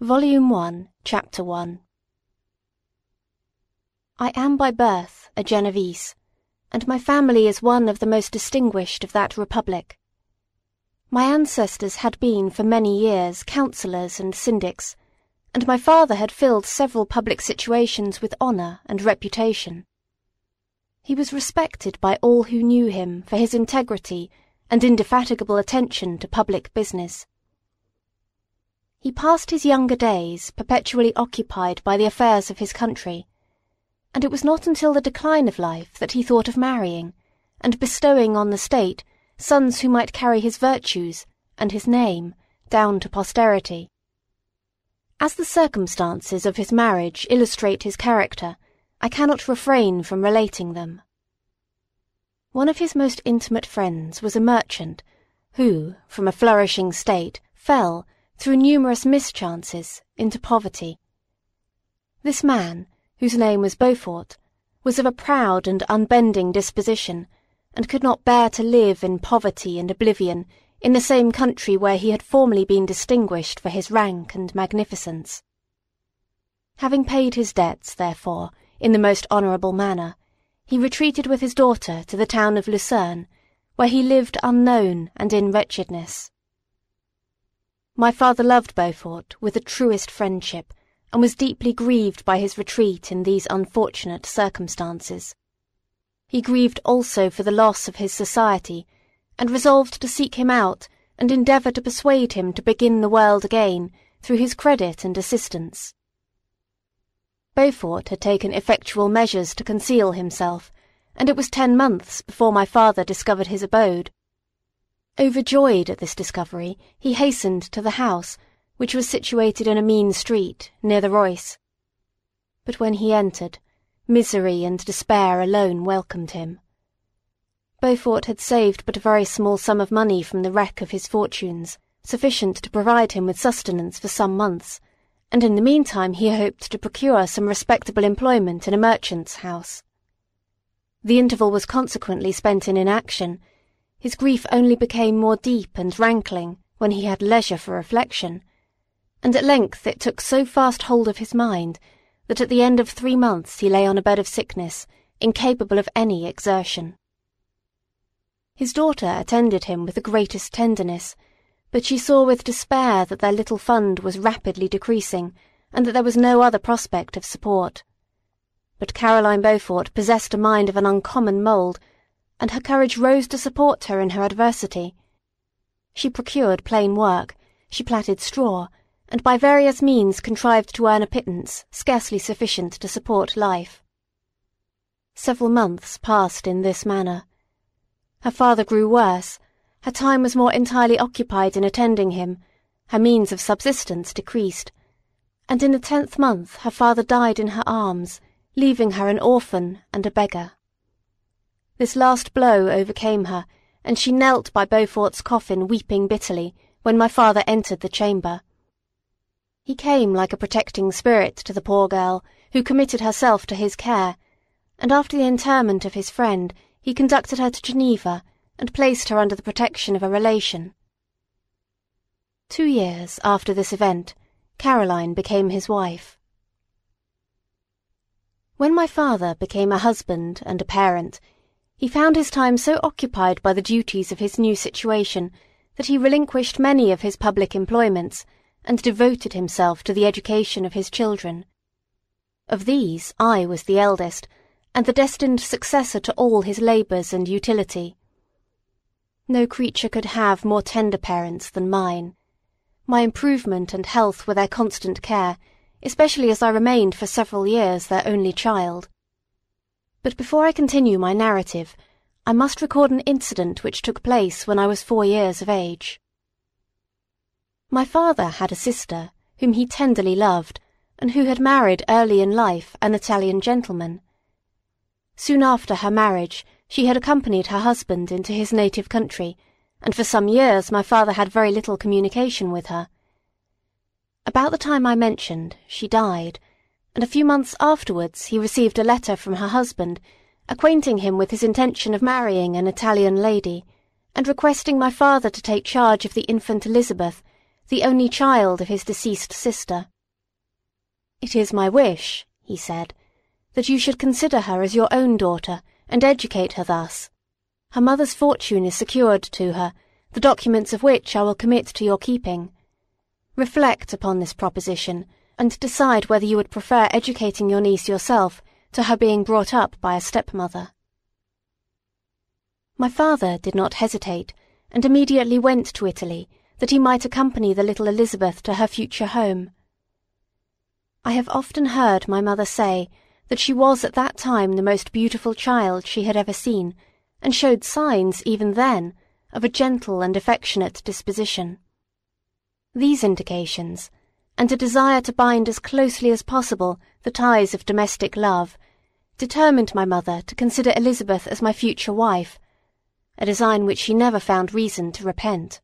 Volume 1, Chapter 1 I am by birth a Genevese, and my family is one of the most distinguished of that republic. My ancestors had been for many years councillors and syndics, and my father had filled several public situations with honour and reputation. He was respected by all who knew him for his integrity and indefatigable attention to public business. He passed his younger days perpetually occupied by the affairs of his country, and it was not until the decline of life that he thought of marrying, and bestowing on the state sons who might carry his virtues and his name down to posterity. As the circumstances of his marriage illustrate his character, I cannot refrain from relating them. One of his most intimate friends was a merchant, who, from a flourishing state, fell, through numerous mischances, into poverty. This man, whose name was Beaufort, was of a proud and unbending disposition, and could not bear to live in poverty and oblivion in the same country where he had formerly been distinguished for his rank and magnificence. Having paid his debts, therefore, in the most honourable manner, he retreated with his daughter to the town of Lucerne, where he lived unknown and in wretchedness. My father loved Beaufort with the truest friendship, and was deeply grieved by his retreat in these unfortunate circumstances. He grieved also for the loss of his society, and resolved to seek him out and endeavour to persuade him to begin the world again through his credit and assistance. Beaufort had taken effectual measures to conceal himself, and it was ten months before my father discovered his abode. Overjoyed at this discovery, he hastened to the house, which was situated in a mean street near the Reuss. But when he entered, misery and despair alone welcomed him. Beaufort had saved but a very small sum of money from the wreck of his fortunes, sufficient to provide him with sustenance for some months, and in the meantime he hoped to procure some respectable employment in a merchant's house. The interval was consequently spent in inaction. His grief only became more deep and rankling when he had leisure for reflection, and at length it took so fast hold of his mind that at the end of three months he lay on a bed of sickness, incapable of any exertion. His daughter attended him with the greatest tenderness, but she saw with despair that their little fund was rapidly decreasing, and that there was no other prospect of support. But Caroline Beaufort possessed a mind of an uncommon mould, and her courage rose to support her in her adversity. She procured plain work, she plaited straw, and by various means contrived to earn a pittance scarcely sufficient to support life. Several months passed in this manner. Her father grew worse, her time was more entirely occupied in attending him, her means of subsistence decreased, and in the tenth month her father died in her arms, leaving her an orphan and a beggar. This last blow overcame her, and she knelt by Beaufort's coffin weeping bitterly when my father entered the chamber. He came like a protecting spirit to the poor girl, who committed herself to his care, and after the interment of his friend, he conducted her to Geneva and placed her under the protection of a relation. Two years after this event, Caroline became his wife. When my father became a husband and a parent, he found his time so occupied by the duties of his new situation that he relinquished many of his public employments and devoted himself to the education of his children. Of these I was the eldest, and the destined successor to all his labours and utility. No creature could have more tender parents than mine. My improvement and health were their constant care, especially as I remained for several years their only child. But before I continue my narrative, I must record an incident which took place when I was four years of age. My father had a sister whom he tenderly loved, and who had married early in life an Italian gentleman. Soon after her marriage, she had accompanied her husband into his native country, and for some years my father had very little communication with her. About the time I mentioned, she died, and a few months afterwards he received a letter from her husband, acquainting him with his intention of marrying an Italian lady, and requesting my father to take charge of the infant Elizabeth, the only child of his deceased sister. It is my wish, he said, that you should consider her as your own daughter and educate her thus. Her mother's fortune is secured to her, the documents of which I will commit to your keeping. Reflect upon this proposition, and decide whether you would prefer educating your niece yourself to her being brought up by a stepmother. My father did not hesitate, and immediately went to Italy that he might accompany the little Elizabeth to her future home. I have often heard my mother say that she was at that time the most beautiful child she had ever seen, and showed signs, even then, of a gentle and affectionate disposition. These indications, and a desire to bind as closely as possible the ties of domestic love, determined my mother to consider Elizabeth as my future wife, a design which she never found reason to repent.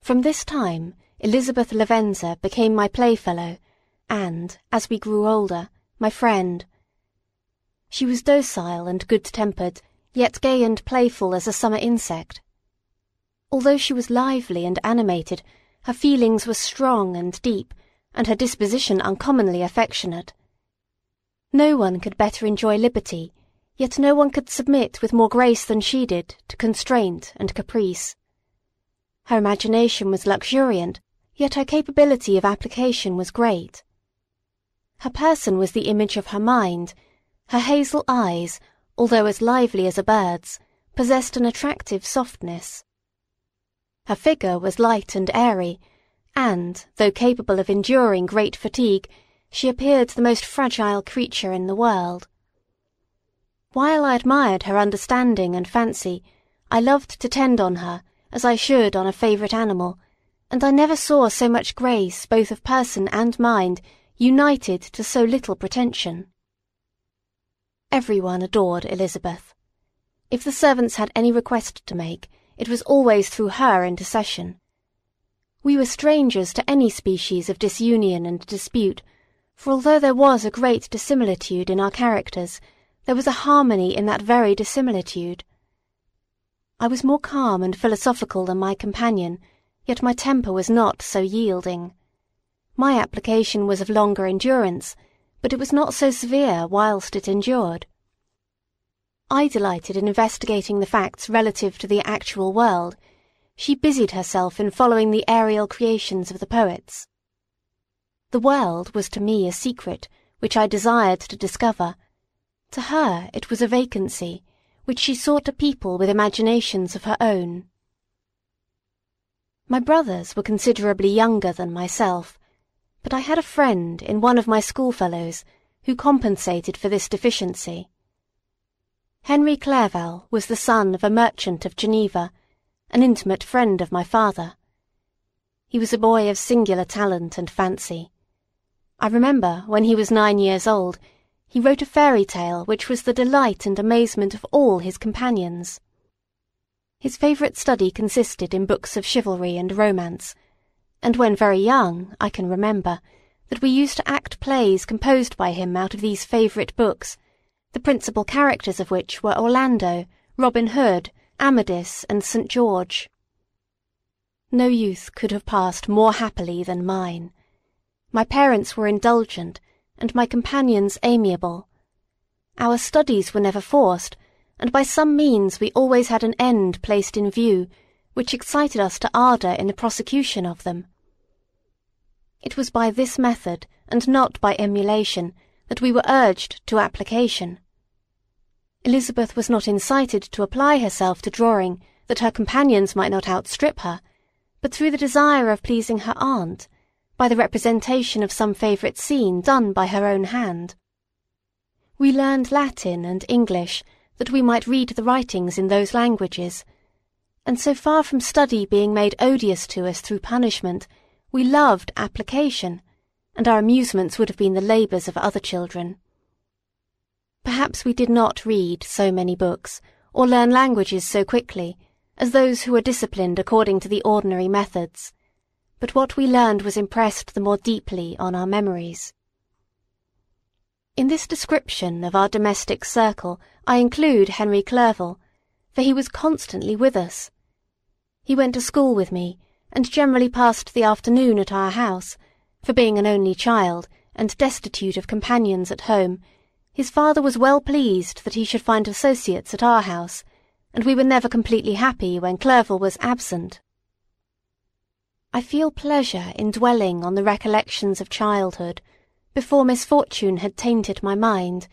From this time, Elizabeth Lavenza became my playfellow, and, as we grew older, my friend. She was docile and good-tempered, yet gay and playful as a summer insect. Although she was lively and animated, her feelings were strong and deep, and her disposition uncommonly affectionate. No one could better enjoy liberty, yet no one could submit with more grace than she did to constraint and caprice. Her imagination was luxuriant, yet her capability of application was great. Her person was the image of her mind, her hazel eyes, although as lively as a bird's, possessed an attractive softness. Her figure was light and airy, and, though capable of enduring great fatigue, she appeared the most fragile creature in the world. While I admired her understanding and fancy, I loved to tend on her, as I should on a favourite animal, and I never saw so much grace both of person and mind united to so little pretension. Everyone adored Elizabeth. If the servants had any request to make, it was always through her intercession. We were strangers to any species of disunion and dispute, for although there was a great dissimilitude in our characters, there was a harmony in that very dissimilitude. I was more calm and philosophical than my companion, yet my temper was not so yielding. My application was of longer endurance, but it was not so severe whilst it endured. I delighted in investigating the facts relative to the actual world. She busied herself in following the aerial creations of the poets. The world was to me a secret, which I desired to discover. To her it was a vacancy, which she sought to people with imaginations of her own. My brothers were considerably younger than myself, but I had a friend in one of my schoolfellows who compensated for this deficiency. Henry Clerval was the son of a merchant of Geneva, an intimate friend of my father. He was a boy of singular talent and fancy. I remember when he was nine years old, he wrote a fairy tale which was the delight and amazement of all his companions. His favourite study consisted in books of chivalry and romance, and when very young I can remember that we used to act plays composed by him out of these favourite books, the principal characters of which were Orlando, Robin Hood, Amadis, and St. George. No youth could have passed more happily than mine. My parents were indulgent, and my companions amiable. Our studies were never forced, and by some means we always had an end placed in view which excited us to ardour in the prosecution of them. It was by this method, and not by emulation, that we were urged to application. Elizabeth was not incited to apply herself to drawing that her companions might not outstrip her, but through the desire of pleasing her aunt, by the representation of some favourite scene done by her own hand. We learned Latin and English that we might read the writings in those languages, and so far from study being made odious to us through punishment, we loved application, and our amusements would have been the labours of other children. Perhaps we did not read so many books, or learn languages so quickly, as those who were disciplined according to the ordinary methods, but what we learned was impressed the more deeply on our memories. In this description of our domestic circle I include Henry Clerval, for he was constantly with us. He went to school with me, and generally passed the afternoon at our house, for being an only child, and destitute of companions at home, his father was well pleased that he should find associates at our house, and we were never completely happy when Clerval was absent. I feel pleasure in dwelling on the recollections of childhood, before misfortune had tainted my mind,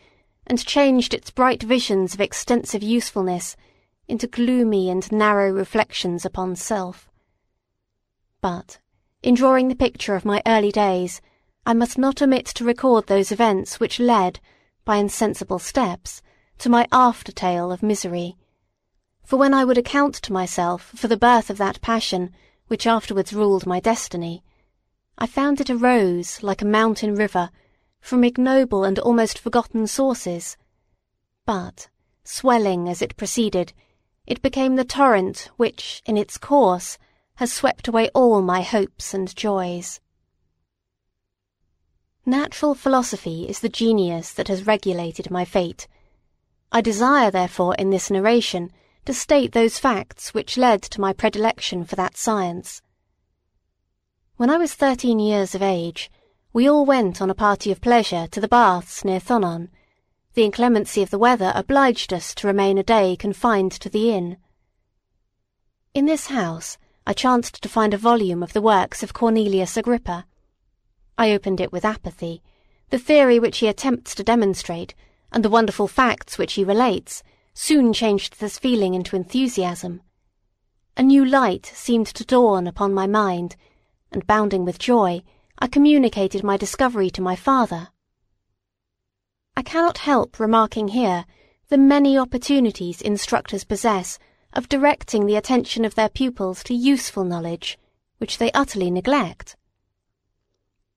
and changed its bright visions of extensive usefulness into gloomy and narrow reflections upon self. But, in drawing the picture of my early days, I must not omit to record those events which led, by insensible steps, to my after tale of misery. For when I would account to myself for the birth of that passion which afterwards ruled my destiny, I found it arose, like a mountain river, from ignoble and almost forgotten sources. But, swelling as it proceeded, it became the torrent which, in its course, has swept away all my hopes and joys. Natural philosophy is the genius that has regulated my fate. I desire, therefore, in this narration, to state those facts which led to my predilection for that science. When I was thirteen years of age, we all went on a party of pleasure to the baths near Thonon. The inclemency of the weather obliged us to remain a day confined to the inn. In this house, I chanced to find a volume of the works of Cornelius Agrippa. I opened it with apathy. The theory which he attempts to demonstrate, and the wonderful facts which he relates, soon changed this feeling into enthusiasm. A new light seemed to dawn upon my mind, and bounding with joy, I communicated my discovery to my father. I cannot help remarking here the many opportunities instructors possess of directing the attention of their pupils to useful knowledge, which they utterly neglect.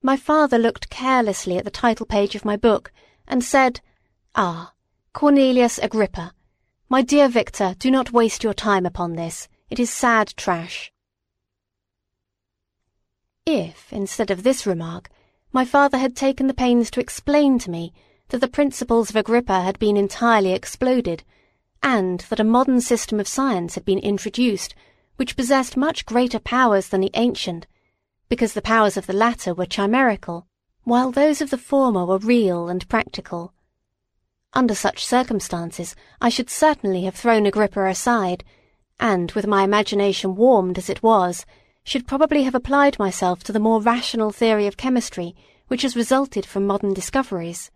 My father looked carelessly at the title page of my book and said, Ah, Cornelius Agrippa. My dear Victor, do not waste your time upon this. It is sad trash. If, instead of this remark, my father had taken the pains to explain to me that the principles of Agrippa had been entirely exploded, and that a modern system of science had been introduced which possessed much greater powers than the ancient, because the powers of the latter were chimerical, while those of the former were real and practical. Under such circumstances, I should certainly have thrown Agrippa aside, and, with my imagination warmed as it was, should probably have applied myself to the more rational theory of chemistry which has resulted from modern discoveries.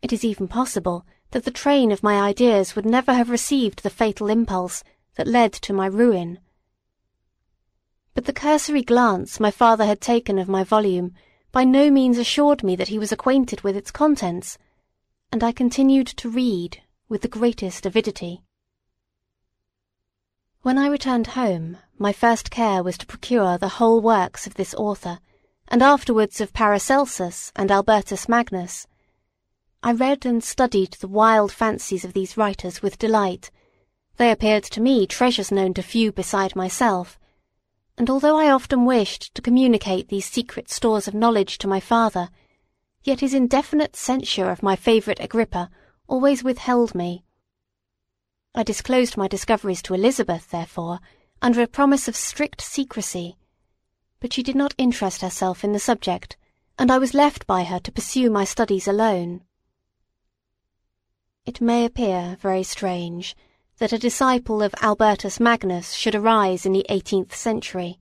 It is even possible that the train of my ideas would never have received the fatal impulse that led to my ruin. But the cursory glance my father had taken of my volume by no means assured me that he was acquainted with its contents, and I continued to read with the greatest avidity. When I returned home, my first care was to procure the whole works of this author, and afterwards of Paracelsus and Albertus Magnus. I read and studied the wild fancies of these writers with delight. They appeared to me treasures known to few beside myself, and although I often wished to communicate these secret stores of knowledge to my father, yet his indefinite censure of my favourite Agrippa always withheld me. I disclosed my discoveries to Elizabeth, therefore, under a promise of strict secrecy, but she did not interest herself in the subject, and I was left by her to pursue my studies alone. It may appear very strange that a disciple of Albertus Magnus should arise in the eighteenth century.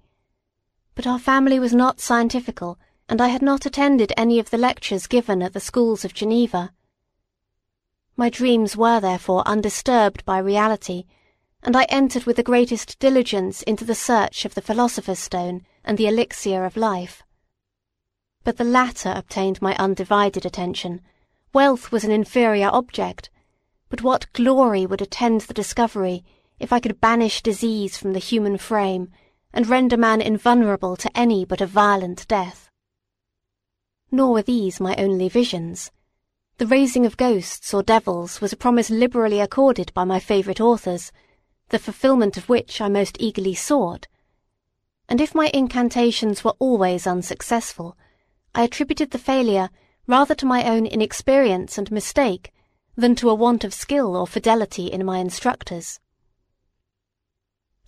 But our family was not scientifical, and I had not attended any of the lectures given at the schools of Geneva. My dreams were therefore undisturbed by reality, and I entered with the greatest diligence into the search of the philosopher's stone and the elixir of life. But the latter obtained my undivided attention, Wealth was an inferior object, but what glory would attend the discovery if I could banish disease from the human frame and render man invulnerable to any but a violent death. Nor were these my only visions. The raising of ghosts or devils was a promise liberally accorded by my favourite authors, the fulfilment of which I most eagerly sought. And if my incantations were always unsuccessful, I attributed the failure rather to my own inexperience and mistake than to a want of skill or fidelity in my instructors.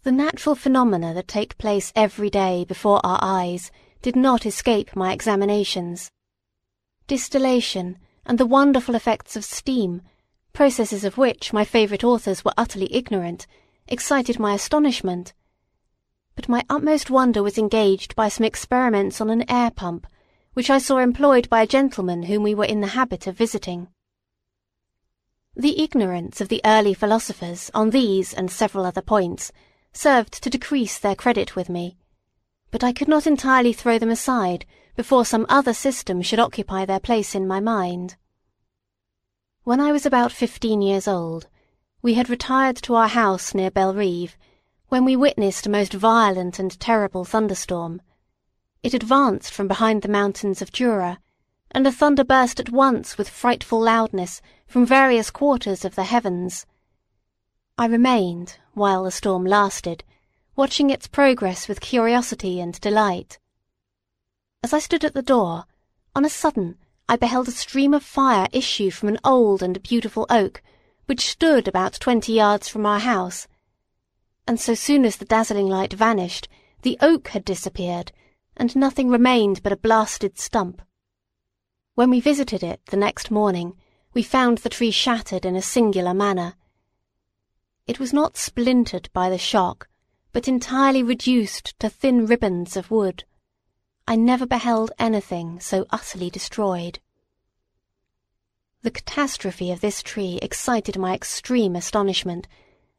The natural phenomena that take place every day before our eyes did not escape my examinations. Distillation and the wonderful effects of steam, processes of which my favourite authors were utterly ignorant, excited my astonishment. But my utmost wonder was engaged by some experiments on an air pump, which I saw employed by a gentleman whom we were in the habit of visiting. The ignorance of the early philosophers on these and several other points served to decrease their credit with me, but I could not entirely throw them aside before some other system should occupy their place in my mind. When I was about fifteen years old, we had retired to our house near Belrive, when we witnessed a most violent and terrible thunderstorm. It advanced from behind the mountains of Jura, and the thunder burst at once with frightful loudness from various quarters of the heavens. I remained, while the storm lasted, watching its progress with curiosity and delight. As I stood at the door, on a sudden I beheld a stream of fire issue from an old and beautiful oak, which stood about twenty yards from our house. And so soon as the dazzling light vanished, the oak had disappeared, and nothing remained but a blasted stump. When we visited it the next morning, we found the tree shattered in a singular manner. It was not splintered by the shock, but entirely reduced to thin ribbons of wood. I never beheld anything so utterly destroyed. The catastrophe of this tree excited my extreme astonishment,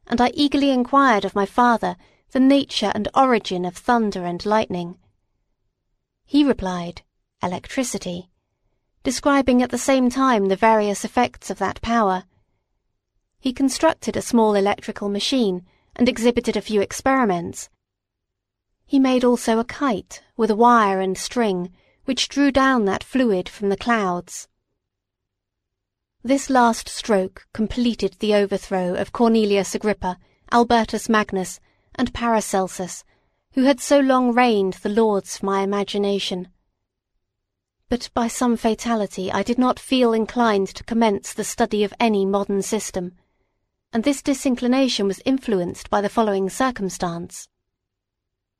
and I eagerly inquired of my father the nature and origin of thunder and lightning. He replied, electricity, describing at the same time the various effects of that power. He constructed a small electrical machine and exhibited a few experiments. He made also a kite with a wire and string which drew down that fluid from the clouds. This last stroke completed the overthrow of Cornelius Agrippa, Albertus Magnus, and Paracelsus, who had so long reigned the lords of my imagination. But by some fatality I did not feel inclined to commence the study of any modern system, and this disinclination was influenced by the following circumstance.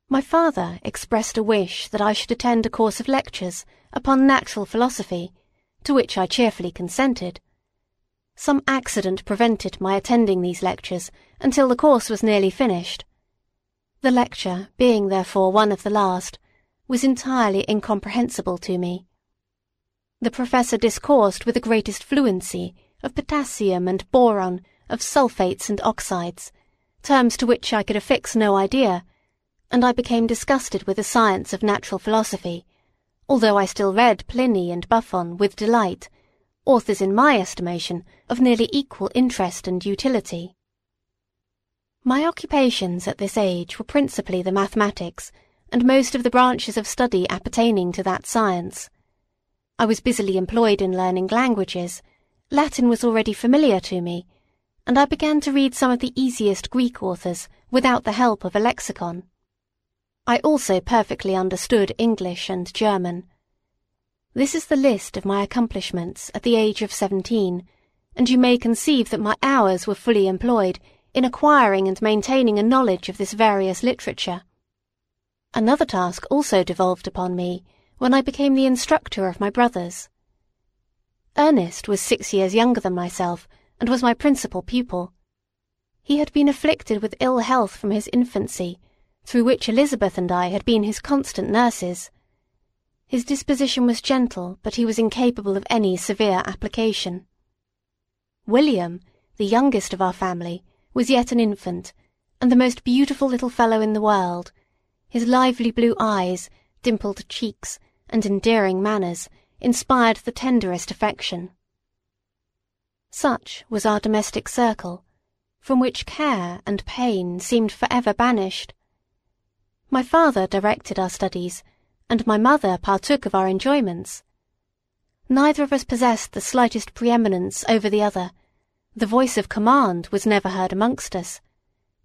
My father expressed a wish that I should attend a course of lectures upon natural philosophy, to which I cheerfully consented. Some accident prevented my attending these lectures until the course was nearly finished. The lecture, being therefore one of the last, was entirely incomprehensible to me. The professor discoursed with the greatest fluency of potassium and boron of sulfates and oxides, terms to which I could affix no idea, and I became disgusted with the science of natural philosophy, although I still read Pliny and Buffon with delight, authors in my estimation of nearly equal interest and utility. My occupations at this age were principally the mathematics, and most of the branches of study appertaining to that science. I was busily employed in learning languages, Latin was already familiar to me, and I began to read some of the easiest Greek authors without the help of a lexicon. I also perfectly understood English and German. This is the list of my accomplishments at the age of seventeen, and you may conceive that my hours were fully employed in acquiring and maintaining a knowledge of this various literature. Another task also devolved upon me when I became the instructor of my brothers. Ernest was six years younger than myself, and was my principal pupil. He had been afflicted with ill health from his infancy, through which Elizabeth and I had been his constant nurses. His disposition was gentle, but he was incapable of any severe application. William, the youngest of our family, was yet an infant, and the most beautiful little fellow in the world. His lively blue eyes, dimpled cheeks, and endearing manners inspired the tenderest affection. Such was our domestic circle, from which care and pain seemed for ever banished. My father directed our studies, and my mother partook of our enjoyments. Neither of us possessed the slightest preeminence over the other, the voice of command was never heard amongst us,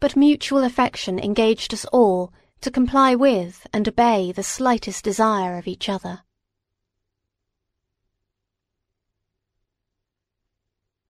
but mutual affection engaged us all to comply with and obey the slightest desire of each other.